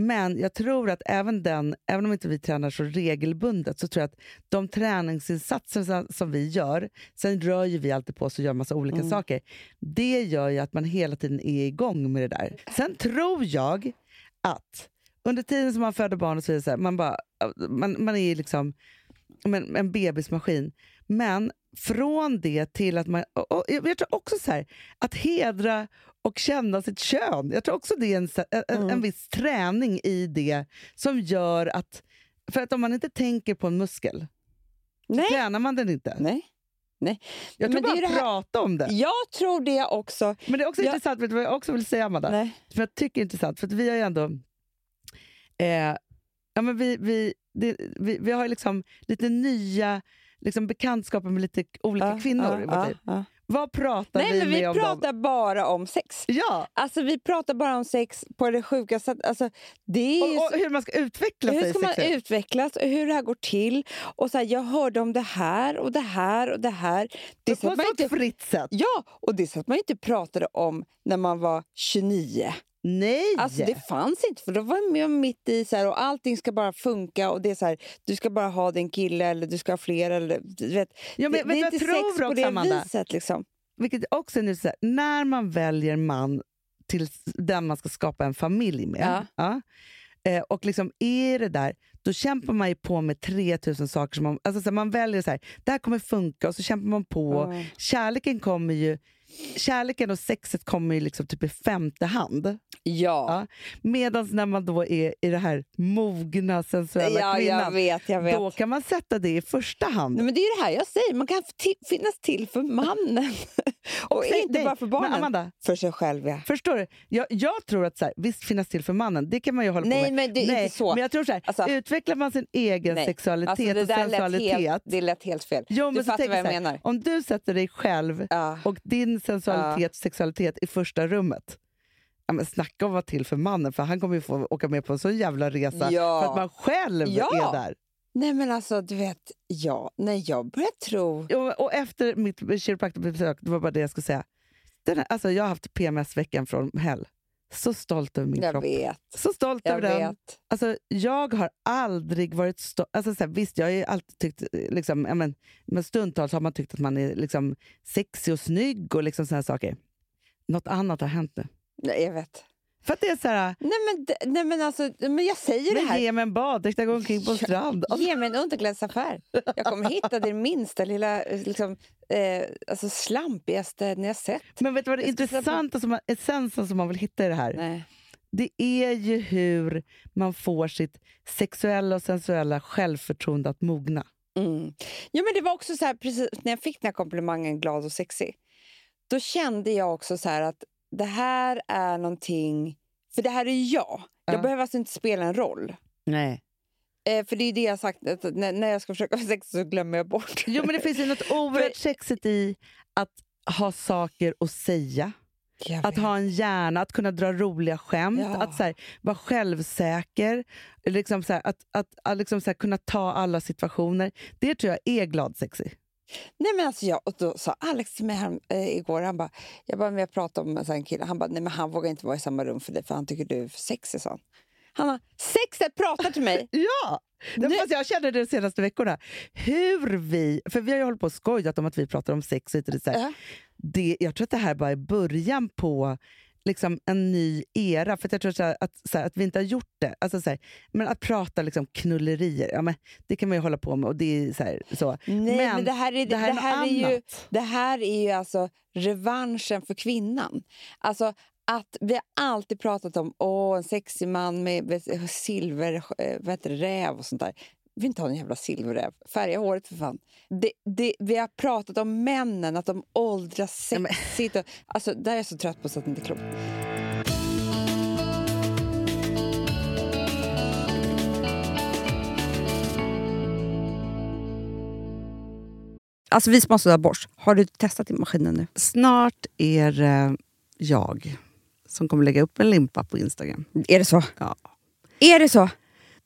Men jag tror att även den, även om inte vi tränar så regelbundet, så tror jag att de träningsinsatser som, vi gör, sen rör ju vi alltid på oss och gör massa olika Mm. saker. Det gör ju att man hela tiden är igång med det där. Sen tror jag att under tiden som man föder barn och så vidare, man, bara, man, man är liksom en, en bebismaskin. Men från det till att man... Och, och, jag tror också så här, att hedra och känna sitt kön. Jag tror också det är en, så- en, Mm. en viss träning i det som gör att... För att om man inte tänker på en muskel, Nej. tränar man den inte. Nej. Nej. Jag tror Men det bara det att här- prata om det. Jag tror det också. Men det är också Ja. intressant, vet du vad jag också vill säga Amanda? Nej. som jag tycker är intressant, för att vi har ju ändå... Eh, ja, men vi, vi, det, vi, vi har liksom lite nya liksom bekantskaper med lite olika Ja, kvinnor. liv. ja. Vad pratar Nej, vi men vi om pratar dem? bara om sex. Ja, Alltså vi pratar bara om sex på det sjukaste sättet. Alltså, det och, och hur man ska utveckla hur ska man sexuellt. utvecklas och hur det här går till. Och så här, jag hörde om det här och det här och det här. Det på ett inte, fritt sätt. ja, och det är så att man inte pratade om när man var 29. Nej! Alltså det fanns inte, för då var man mitt i så här, och allting ska bara funka och det är så här, du ska bara ha din kille eller du ska ha fler eller du vet. ja, men, det, vet det är inte jag tror sex på det Amanda? viset liksom. Vilket också är nu så här, när man väljer man till den man ska skapa en familj med. Ja. eh, och liksom är det där, då kämpar man ju på med 3000 saker. Som man, alltså så man väljer så här, det här kommer funka och så kämpar man på. Ja. Kärleken kommer ju Kärleken och sexet kommer ju liksom typ i femte hand. Ja, Medan när man då är i det här mogna, sensuella ja jag kvinnan, vet, jag vet. då kan man sätta det i första hand. Nej, men det är ju det här jag säger, man kan finnas till för mannen. och säg- inte nej, bara för barnen. Amanda, För sig själv ja. Förstår du? Jag, jag tror att så här, visst finnas till för mannen, det kan man ju hålla på Nej med. men det är Nej, inte så. Men jag tror så här, Alltså- utvecklar man sin egen Nej. sexualitet Alltså, det och där lät sensualitet. helt, det lät helt fel. Jo, men du fattar vad jag här, menar. Om du sätter dig själv Ja. och din sensualitet och sexualitet i första rummet. Ja, men snacka om att vara till för mannen, för han kommer ju få åka med på en sån jävla resa Ja. för att man själv Ja. är där. Nej men alltså du vet, ja, när jag börjar tro... Och, och efter mitt kiropraktorbesök, det var bara det jag skulle säga. Den här, alltså, jag har haft PMS-veckan från hell. Så stolt över min Jag kropp. vet, Så stolt jag över den. vet. Alltså, jag har aldrig varit stolt. Alltså, så här, visst, jag har ju alltid tyckt... Liksom, men, men stundtals har man tyckt att man är liksom, sexig och snygg och liksom såna saker. Något annat har hänt nu. Nej, jag vet. För att det är så här... Nej men, nej, men alltså, men jag säger det Men här. ge mig en baddräkt, jag går omkring på en strand. Alltså, Ge mig en underklädesaffär. Jag kommer hitta det minsta lilla eh, liksom, eh, alltså slampigaste ni har sett. men vet du vad det intressanta, som man, essensen som man vill hitta i det här? Nej. Det är ju hur man får sitt sexuella och sensuella självförtroende att mogna. Mm. Ja, men det var också så här, precis när jag fick den här komplimangen glad och sexig. Då kände jag också så att det här är någonting... För det här är jag. Ja. Jag behöver alltså inte spela en roll. Nej. Eh, för det är det jag har sagt, att när, när jag ska försöka ha sex så glömmer jag bort. Jo, men det finns ju något oerhört sexigt i att ha saker att säga. Att ha en hjärna, att kunna dra roliga skämt, Ja. att så här, vara självsäker, liksom så här, att, att, att liksom så här, kunna ta alla situationer. Det tror jag är glad sexy. Nej, men alltså jag, och då sa Alex till mig här, eh, igår, han bara, jag bara, men jag pratade om en kille, han bara, nej men han vågar inte vara i samma rum för dig för han tycker du är för sexig, sa han. Han bara, sexet pratar till mig! Ja! Nu- Fast jag känner det de senaste veckorna. Hur vi... För vi har ju hållit på och skojat om att vi pratar om sex och hit och dit. Så här. Ja. det, jag tror att det här bara är början på liksom en ny era. För jag tror så här, att, så här, att vi inte har gjort det. Alltså så här, men att prata liksom knullerier, ja, men det kan man ju hålla på med. Och det är så här, så. Nej, men, Men det här är, det här är det här är något ju, det här är ju alltså revanschen för kvinnan. Alltså att vi har alltid pratat om åh, en sexig man med, med silver, eh, vad heter det, räv och sånt där. Vi vill inte ha en jävla silverräv. Färga håret för fan. Det, det, vi har pratat om männen, att de åldras sexigt. Och, alltså, där är jag så trött på så att det inte är klokt. Alltså vi sponsrar Bosch. Har du testat i maskinen nu? Snart är det jag som kommer lägga upp en limpa på Instagram. Är det så? Ja. Är det så?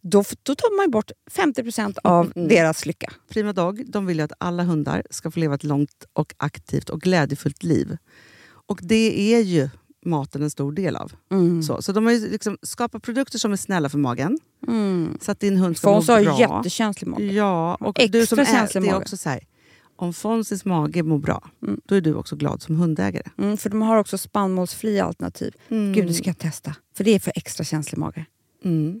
då, då tar man bort 50% av Mm. deras lycka. Prima Dog de vill ju att alla hundar ska få leva ett långt, och aktivt och glädjefullt liv. Och det är ju maten en stor del av. Mm. Så, så de har liksom skapat produkter som är snälla för magen, Mm. så att din hund ska Fons må har bra. ju jättekänslig mage. Ja, och Extra du som är, känslig det är också så här, om Fonzys mage mår bra, Mm. då är du också glad som hundägare. Mm, för de har också spannmålsfria alternativ. Mm. Gud, det ska jag testa. För det är för extra känslig mage. Mm.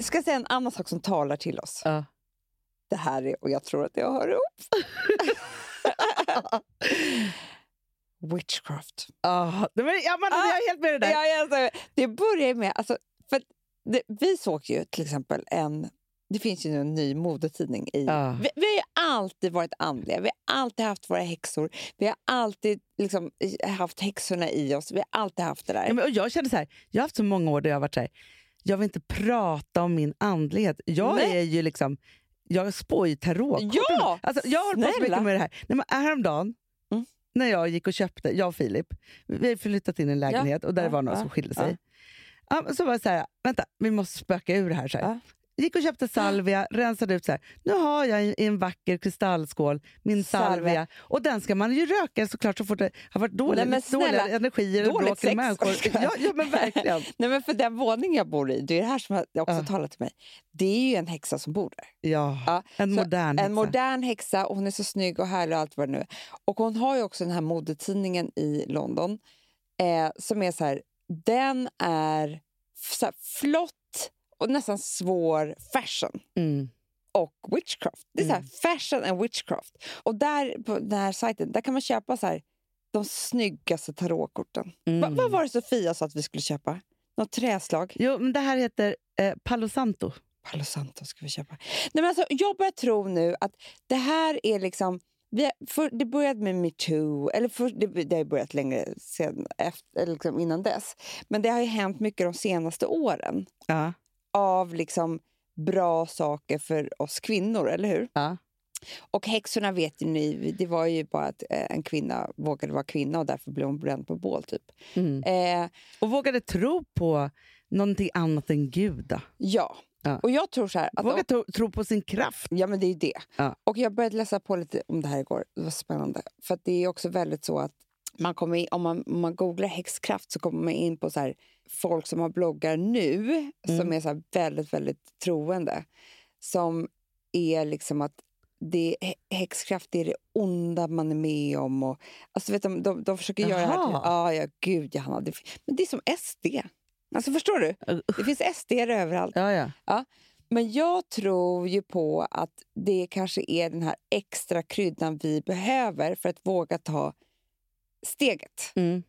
Jag ska säga en annan sak som talar till oss. Ja. Det här är, och jag tror att jag hör ihop. Witchcraft. Ah, det var, ja, men, jag är helt med dig där. Ja, alltså, det börjar med... Alltså, för det, vi såg ju till exempel en... Det finns ju nu en ny modetidning. I, Ja. vi, vi har ju alltid varit andliga. Vi har alltid haft våra häxor. Vi har alltid liksom, haft häxorna i oss. Vi har alltid haft det där. Ja, men, och jag kände så här, jag har haft så många år där jag har varit så här, jag vill inte prata om min andlighet. Jag Nej. är ju liksom, jag spår ju tarotkort. Ja, Alltså, jag har på så mycket med det här. Nej, men häromdagen, Mm. när jag gick och köpte, jag och Filip, vi har flyttat in i en lägenhet och där ja, var några ja, som skilde ja. sig. Ja. så var det så här, vänta, vi måste spöka ur det här. Så här. Gick och köpte salvia, rensade ut så här. Nu har jag i en vacker kristallskål min salvia. Salvia. Och den ska man ju röka såklart så fort det har varit dålig, Nej, men lite dåliga snälla, energier dåligt bråk med människor. Ja, ja men verkligen. Nej, men för den våning jag bor i, det är det här som jag också Ja. talat till mig. Det är ju en häxa som bor där. Ja, Ja, en modern häxa. En modern häxa och hon är så snygg och härlig och allt vad det nu är. Och hon har ju också den här modetidningen i London eh, som är så här, den är så här flott och nästan svår fashion Mm. och witchcraft. Det är så här, Mm. fashion and witchcraft. Och där på den här sajten där kan man köpa så här, de snyggaste tarotkorten. Mm. Va, vad var det Sofia sa att vi skulle köpa? Något träslag? Jo, men det här heter eh, Palo Santo. Palo Santo ska vi köpa. Nej, men alltså, jag börjar tro nu att det här är liksom... Vi för, det började med metoo, eller för, det, det har börjat längre sen, efter, liksom innan dess. Men det har ju hänt mycket de senaste åren Ja. Av liksom bra saker för oss kvinnor, eller hur? Ja. Och häxorna vet ju ni, det var ju bara att eh, en kvinna vågade vara kvinna och därför blev hon bränd på bål. Typ. Mm. Eh, Och vågade tro på någonting annat än Gud. då. ja. Ja. och jag tror så här... Att Våga tro, tro på sin kraft. Ja, men det är ju det. Ja. Och jag började läsa på lite om det här igår. Det var spännande. För att det är också väldigt så att man kommer in, om, man, om man googlar häxkraft så kommer man in på så här, folk som har bloggar nu som Mm. är så väldigt, väldigt troende. Som är liksom att det, hä- häxkraft är det onda man är med om. Och, alltså vet du, de, de försöker göra det här till... Jaha. Ja, ja, gud, Johanna. Det, men det är som SD. Alltså, förstår du? Det finns SD överallt. Ja, ja. Men jag tror ju på att det kanske är den här extra kryddan vi behöver för att våga ta steget. Mm.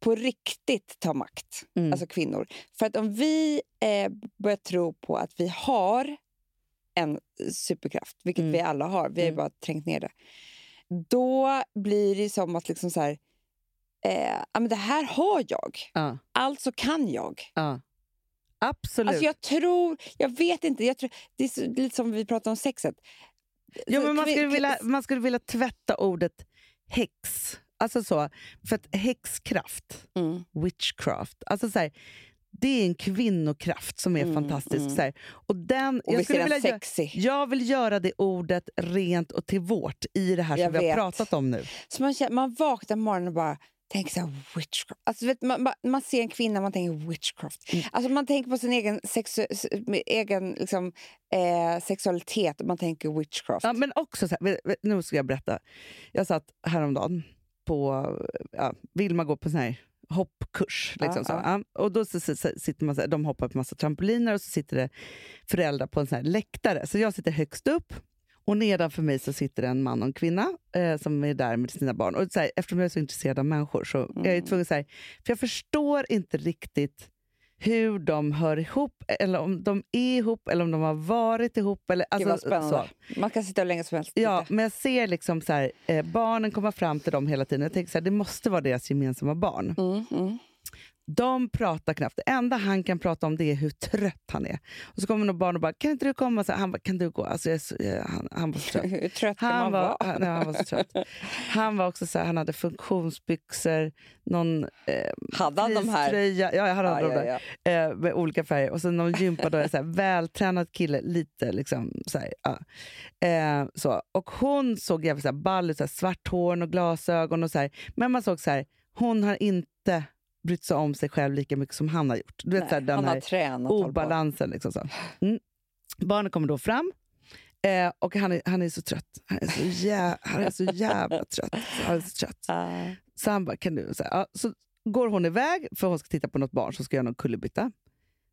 På riktigt ta makt, Mm. alltså kvinnor. För att om vi eh, börjar tro på att vi har en superkraft, vilket Mm. vi alla har, vi har Mm. bara trängt ner det. Då blir det som att liksom så här, eh, ja, men det här har jag, ja. alltså kan jag. ja. Absolut. Alltså jag tror, jag vet inte, jag tror, det är så, lite som vi pratade om sexet. jo, men man, skulle vilja, man skulle vilja tvätta ordet häx. Alltså så, för att häxkraft, Mm. witchcraft, alltså så här, det är en kvinnokraft som är Mm, fantastisk. mm. Så här. Och den, Och jag, skulle vilja, gö- sexig? jag vill göra det ordet rent och till vårt i det här Jag som vi har vet. pratat om nu. Så man, man vaknar på morgonen och bara tänker så här, witchcraft. Alltså, vet, man, man, ser en kvinna man tänker witchcraft. Mm. Alltså, man tänker på sin egen, sexu, egen liksom, eh, sexualitet och man tänker witchcraft. Ja, men också så här, vet- vet- nu ska jag berätta. Jag satt häromdagen på, ja, Vilma går på sån här hoppkurs. Liksom så. ja. Ja, och då så, så, så sitter man så här, de hoppar på massa trampoliner och så sitter det föräldrar på en sån här läktare. Så jag sitter högst upp och nedanför mig så sitter en man och en kvinna eh, som är där med sina barn. Och så här, eftersom jag är så intresserad av människor så jag är Mm. tvungen att säga, för jag förstår inte riktigt hur de hör ihop, eller om de är ihop, eller om de har varit ihop. Eller, Gud, alltså, vad spännande. så. Man kan sitta hur länge som helst Ja, men jag ser liksom så här, eh, barnen komma fram till dem hela tiden. Jag tänker så här, det måste vara deras gemensamma barn. Mm, mm. De pratar knappt. Det enda han kan prata om det är hur trött han är. Och så kommer någon barn och bara, kan inte du komma? Så han bara, kan du gå? Alltså, jag, han, han var så trött. Hur trött kan Han man var, vara? han, nej, han var så trött. Han var också så här, han hade funktionsbyxor, någon eh, Hade han de här? ja, jag hade dem ja, där, ja. eh, med olika färger. Och sen någon gympadojor, så här, vältränad kille, lite liksom så här, ja. eh, så. Och hon såg jävligt så här, ball ut, så här, svart hår och glasögon och så här. Men man såg så här, hon har inte brytt sig om sig själv lika mycket som han har gjort. Du vet, Nej, så här, den han här har tränat. håll på. obalansen. Liksom så. Mm. Barnen kommer då fram eh, och han är, han är så trött. Han är så, jä, han är så jävla trött. Han är så trött. Ah. Så han bara, kan du... Så, här, ja, så går hon iväg för hon ska titta på något barn som ska göra någon kullerbytta.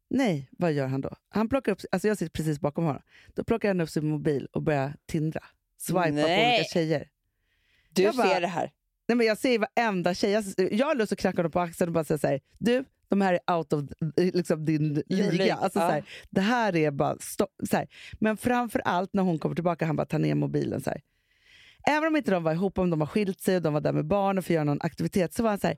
Nej, vad gör han då? Han plockar upp, alltså jag sitter precis bakom honom. Då plockar han upp sin mobil och börjar tindra. Swipa på Nej. olika tjejer. Du Jag bara- ser det här. Nej, men jag ser varenda tjej. Jag, jag har lust att knacka honom på axeln och bara säga så här, du, de här är out of liksom, din liga. liga, Alltså, ja. så här, det här är bara stopp. Så här. Men framför allt när hon kommer tillbaka, han bara tar ner mobilen. Så här. Även om inte de var ihop, om de har skilt sig och de var där med barnen för att göra någon aktivitet, så var han så här,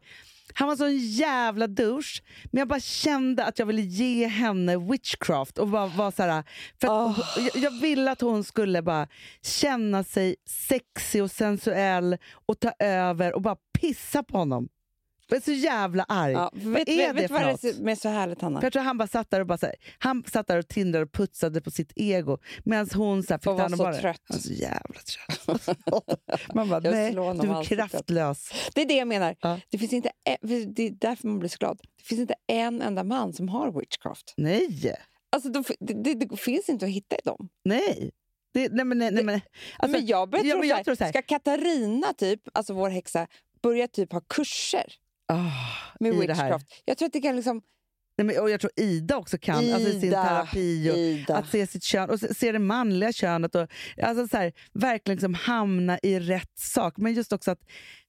han var så en jävla douche, men jag bara kände att jag ville ge henne witchcraft och bara vara så här, för att jag, jag ville att hon skulle bara känna sig sexig och sensuell och ta över och bara pissa på honom. Jag är så jävla arg. Ja, vad vet, är vet, det vet för vad något? det är så härligt, Hanna? För jag tror han bara satt där och, bara här, han satt där och tindrade och putsade på sitt ego medan hon så här, fick Och var så barnen. trött. Han var så jävla trött. Man bara, Jag nej, du är ansiktet." kraftlös. Det är det jag menar. Ja. Det, finns inte, e- det är därför man blir så glad. Det finns inte en enda man som har witchcraft. Nej, Alltså, de, det, det, finns inte att hitta i dem. nej. Det, nej, men, nej, nej, men, alltså, men jag börjar ja, tro, så här- ska Katarina, typ, alltså vår häxa, börja typ ha kurser ah, med witchcraft? Jag tror att det kan liksom... Nej, men, och jag tror Ida också kan, alltså, i sin Ida, terapi. Och, Ida. Att se sitt kön och se, se det manliga könet och alltså, så här, verkligen liksom hamna i rätt sak. Men just också att,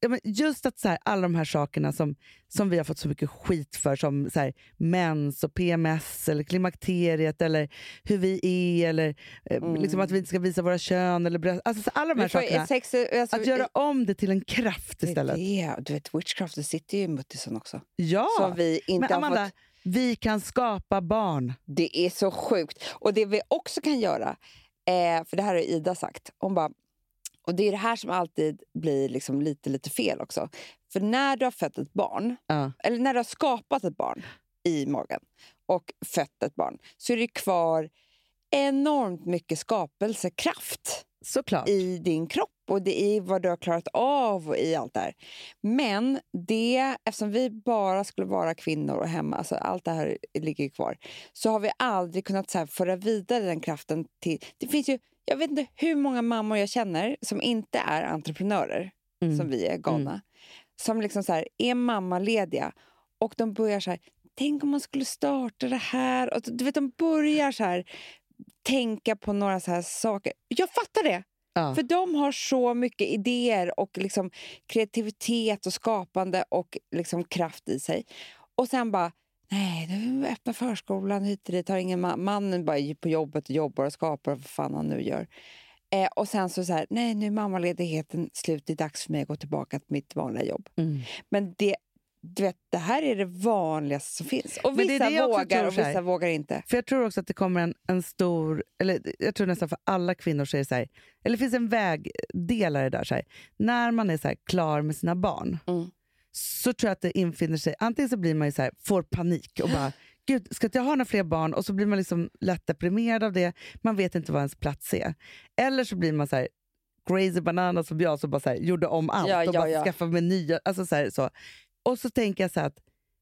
ja, men just att så här, alla de här sakerna som, som vi har fått så mycket skit för som så här, mens och PMS eller klimakteriet eller hur vi är eller eh, liksom att vi inte ska visa våra kön eller bröst. Alltså, så alla de här sakerna. sex, alltså, Att göra om det till en kraft det istället. det. Du vet, witchcraft det sitter ju i muttisen också. Ja! Som vi inte Men har Amanda, fått... vi kan skapa barn. Det är så sjukt. Och det vi också kan göra, eh, för det här har Ida sagt, hon bara, och det är det här som alltid blir liksom lite, lite fel också. För när du har fött ett barn, Ja. eller när du har skapat ett barn i magen och fött ett barn, så är det kvar enormt mycket skapelsekraft Såklart. i din kropp och det är vad du har klarat av och i allt det här. Men det, eftersom vi bara skulle vara kvinnor och hemma, alltså allt det här ligger ju kvar, så har vi aldrig kunnat så här föra vidare den kraften till... Det finns ju, jag vet inte hur många mammor jag känner som inte är entreprenörer, Mm. som vi är galna, som liksom så här, är mammalediga och de börjar så här, tänk om man skulle starta det här. Och du vet, de börjar så här tänka på några så här saker. Jag fattar det! Ja. För de har så mycket idéer och liksom kreativitet och skapande och liksom kraft i sig. Och sen bara, nej, nu öppnar förskolan hit och dit. Har ingen ma- mannen bara är på jobbet och jobbar och skapar vad fan han nu gör. Eh, och sen så, så här, nej, nu är mammaledigheten slut. Det är dags för mig att gå tillbaka till mitt vanliga jobb. Mm. Men det, du vet, det här är det vanligaste som finns. Och vissa vågar och vissa vågar inte. För jag tror också att det kommer en, en stor, eller jag tror nästan för alla kvinnor så är det så här, eller det finns en vägdelare där. Så här, när man är så klar med sina barn Mm. så tror jag att det infinner sig, antingen så blir man så här, får panik och bara Gud, ska inte jag ha några fler barn? Och så blir man liksom lätt deprimerad av det. Man vet inte vad ens plats är. Eller så blir man så här crazy bananas som jag som bara så här, gjorde om allt Ja, och ja, bara ja. skaffade mig nya. Alltså så här, så. Och så tänker jag så att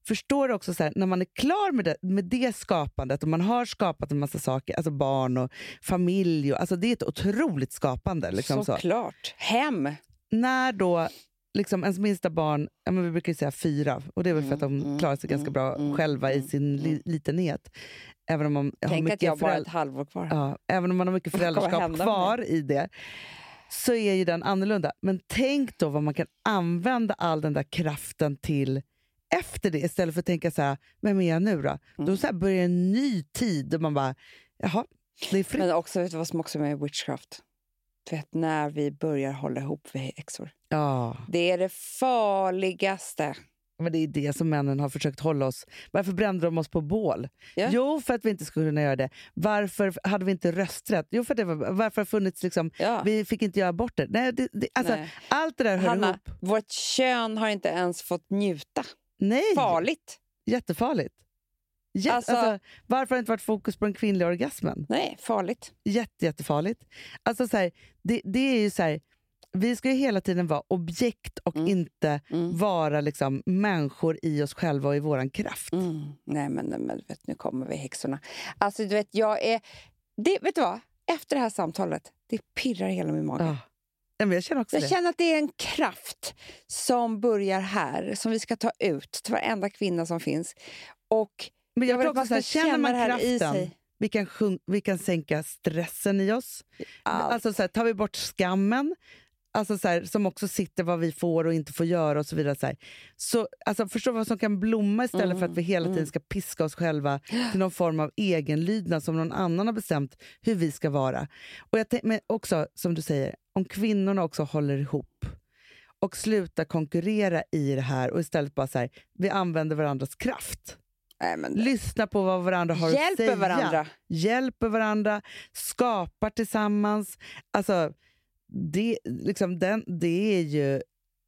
förstår du också så här, när man är klar med det, med det skapandet och man har skapat en massa saker, alltså barn och familj, och, alltså det är ett otroligt skapande. Liksom så. Såklart. Hem! När då liksom ens minsta barn, ja, men vi brukar säga fyra, och det är väl för att de Mm, klarar sig mm, ganska bra mm, själva i mm, sin li, litenhet. Även om man har Tänk mycket att jag bara har ett halvår kvar. Ja, även om man har mycket föräldraskap kvar i det så är ju den annorlunda. Men tänk då vad man kan använda all den där kraften till efter det istället för att tänka så här, vem är jag nu då? Mm. Då så börjar en ny tid och man bara, jaha, det är fritt. Men också, vet du vad som också är med witchcraft? Vet, när vi börjar hålla ihop vi häxor. Ja, Det är det farligaste. Men det är det som männen har försökt hålla oss. Varför brände de oss på bål? Ja. Jo, för att vi inte skulle kunna göra det. Varför hade vi inte rösträtt? Jo, för att det var, varför har funnits liksom, Ja. vi fick inte göra aborter? Nej, det, det, alltså, Nej. allt det där hör Hanna, ihop. vårt kön har inte ens fått njuta. Nej, Farligt. jättefarligt. Jätte, Alltså- alltså, varför har det inte varit fokus på den kvinnliga orgasmen? Nej, farligt. Jätte, jättefarligt. Alltså, så här, det, det är ju så här, vi ska ju hela tiden vara objekt och Mm. inte Mm. vara liksom, människor i oss själva och i vår kraft. Mm. Nej, men, nej, men vet, nu kommer vi häxorna. Alltså, du vet, jag är... Det, vet du vad? Efter det här samtalet, det pirrar hela min mage. Ja. Jag känner också Jag känner att det är en kraft som börjar här, som vi ska ta ut till varenda kvinna som finns. Och men jag jag tror att också ska känner man kraften, vi kan, vi kan sänka stressen i oss. Allt. Alltså, så här, tar vi bort skammen, alltså, så här, som också sitter vad vi får och inte får göra och så vidare. Så, här. så alltså, Förstå vad som kan blomma istället Mm, för att vi hela tiden mm. ska piska oss själva till någon form av egenlydnad som någon annan har bestämt hur vi ska vara. Och jag men också, som du säger, om kvinnorna också håller ihop och slutar konkurrera i det här och istället bara så här, vi använder varandras kraft. Nej, men Lyssna på vad varandra har att Hjälper säga. varandra. Hjälper varandra, skapar tillsammans. Alltså, det, liksom den, det är ju...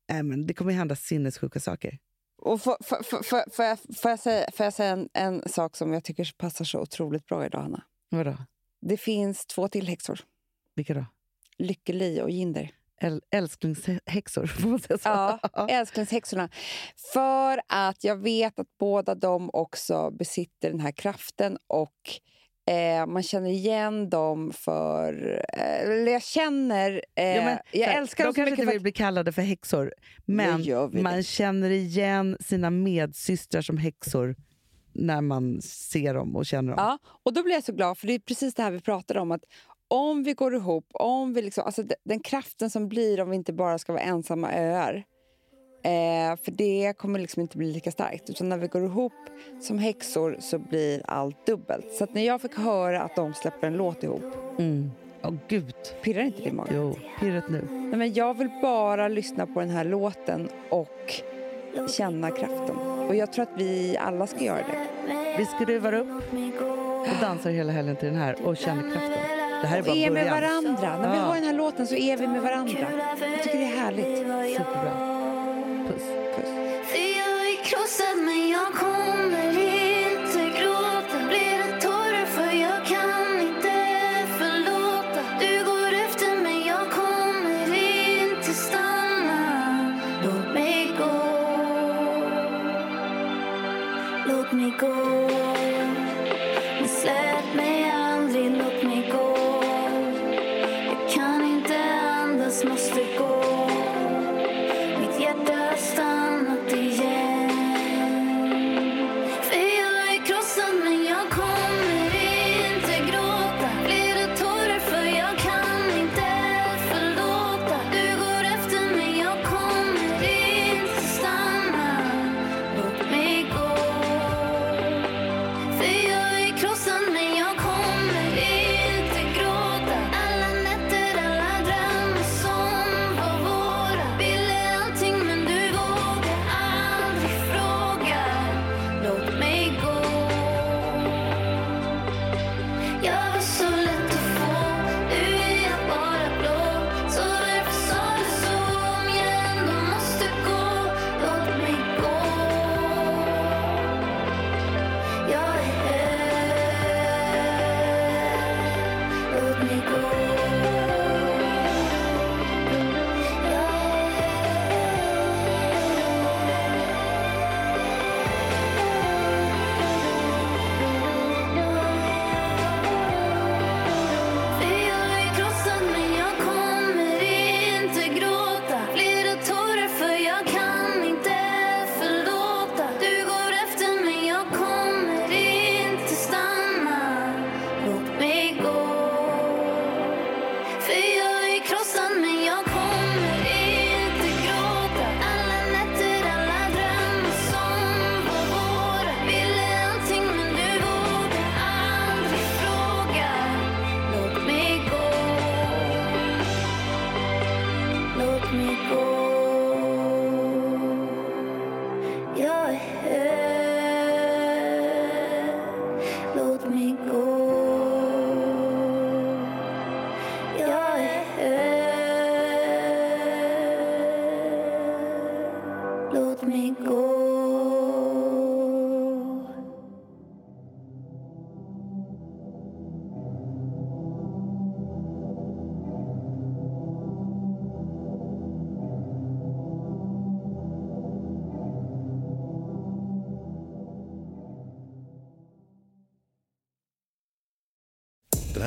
Men det kommer ju hända sinnessjuka saker. Och får, får, får, får, jag, får jag säga, får jag säga en, en sak som jag tycker passar så otroligt bra idag, Hanna? Vadå? Det finns två till häxor. Vilka då? Lykkeli och Jinder. Äl, älsklingshäxor, får man säga så? Ja, älsklingshäxorna. För att jag vet att båda de också besitter den här kraften och eh, man känner igen dem för... Eh, eller jag känner... Eh, Ja, men, jag här, älskar de kanske inte vill att, bli kallade för häxor, men man det. känner igen sina medsystrar som häxor när man ser dem och känner dem. Ja, och då blir jag så glad, för det är precis det här vi pratade om. att Om vi går ihop, om vi liksom, alltså de- den kraften som blir om vi inte bara ska vara ensamma öar. Eh, för det kommer liksom inte bli lika starkt. Utan när vi går ihop som häxor så blir allt dubbelt. Så när jag fick höra att de släpper en låt ihop, Mm. Åh gud. pirrar inte det i magen? Jo, pirret nu. Nej, men jag vill bara lyssna på den här låten och känna kraften. Och jag tror att vi alla ska göra det. Vi skruvar upp och dansar hela helgen till den här och känner kraften. Det här är bara Och är med början. varandra. När vi Ja. har den här låten så är vi med varandra. Jag tycker det är härligt. Superbra. Puss. Puss. För jag är krossad men jag kommer inte gråta Blir det tårar för jag kan inte förlåta Du går efter men jag kommer inte stanna Låt mig gå Låt mig gå